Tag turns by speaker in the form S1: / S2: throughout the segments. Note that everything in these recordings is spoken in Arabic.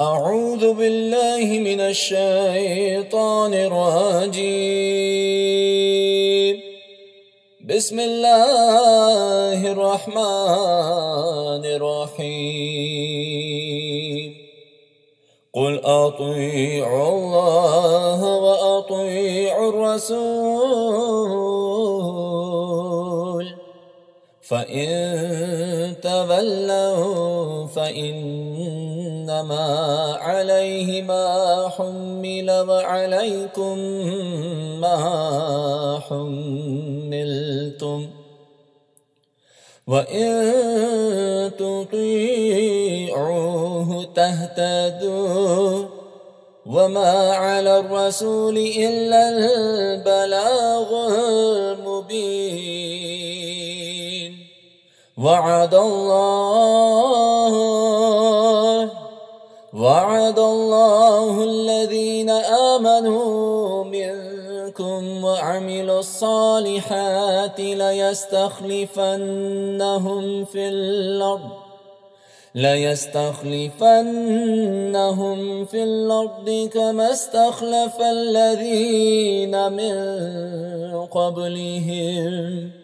S1: أعوذ بالله من الشيطان الرجيم. بسم الله الرحمن الرحيم. قل أطيعوا الله وأطيعوا الرسول. فإن تولوا فإنما عليه ما حمل وعليكم ما حملتم وإن تطيعوه تهتدوا وما على الرسول إلا البلاغ المبين وعد الله وعد الله الذين آمنوا منكم وعملوا الصالحات ليستخلفنهم في الأرض ليستخلفنهم في الأرض كما استخلف الذين من قبلهم.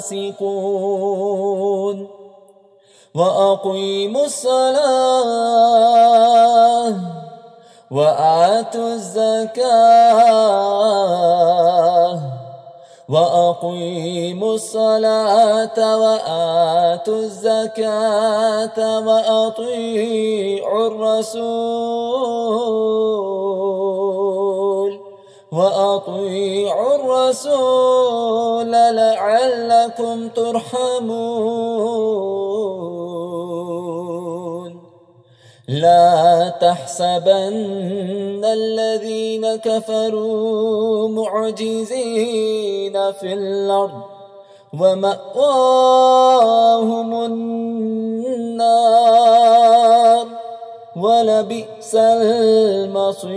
S1: الفاسقون. وأقيموا الصلاة وآتوا الزكاة وأقيموا الصلاة وآتوا الزكاة وأطيعوا الرسول وأطيعوا الرسول لعلكم ترحمون. لا تحسبن الذين كفروا معجزين في الأرض ومأواهم النار ولبئس المصير.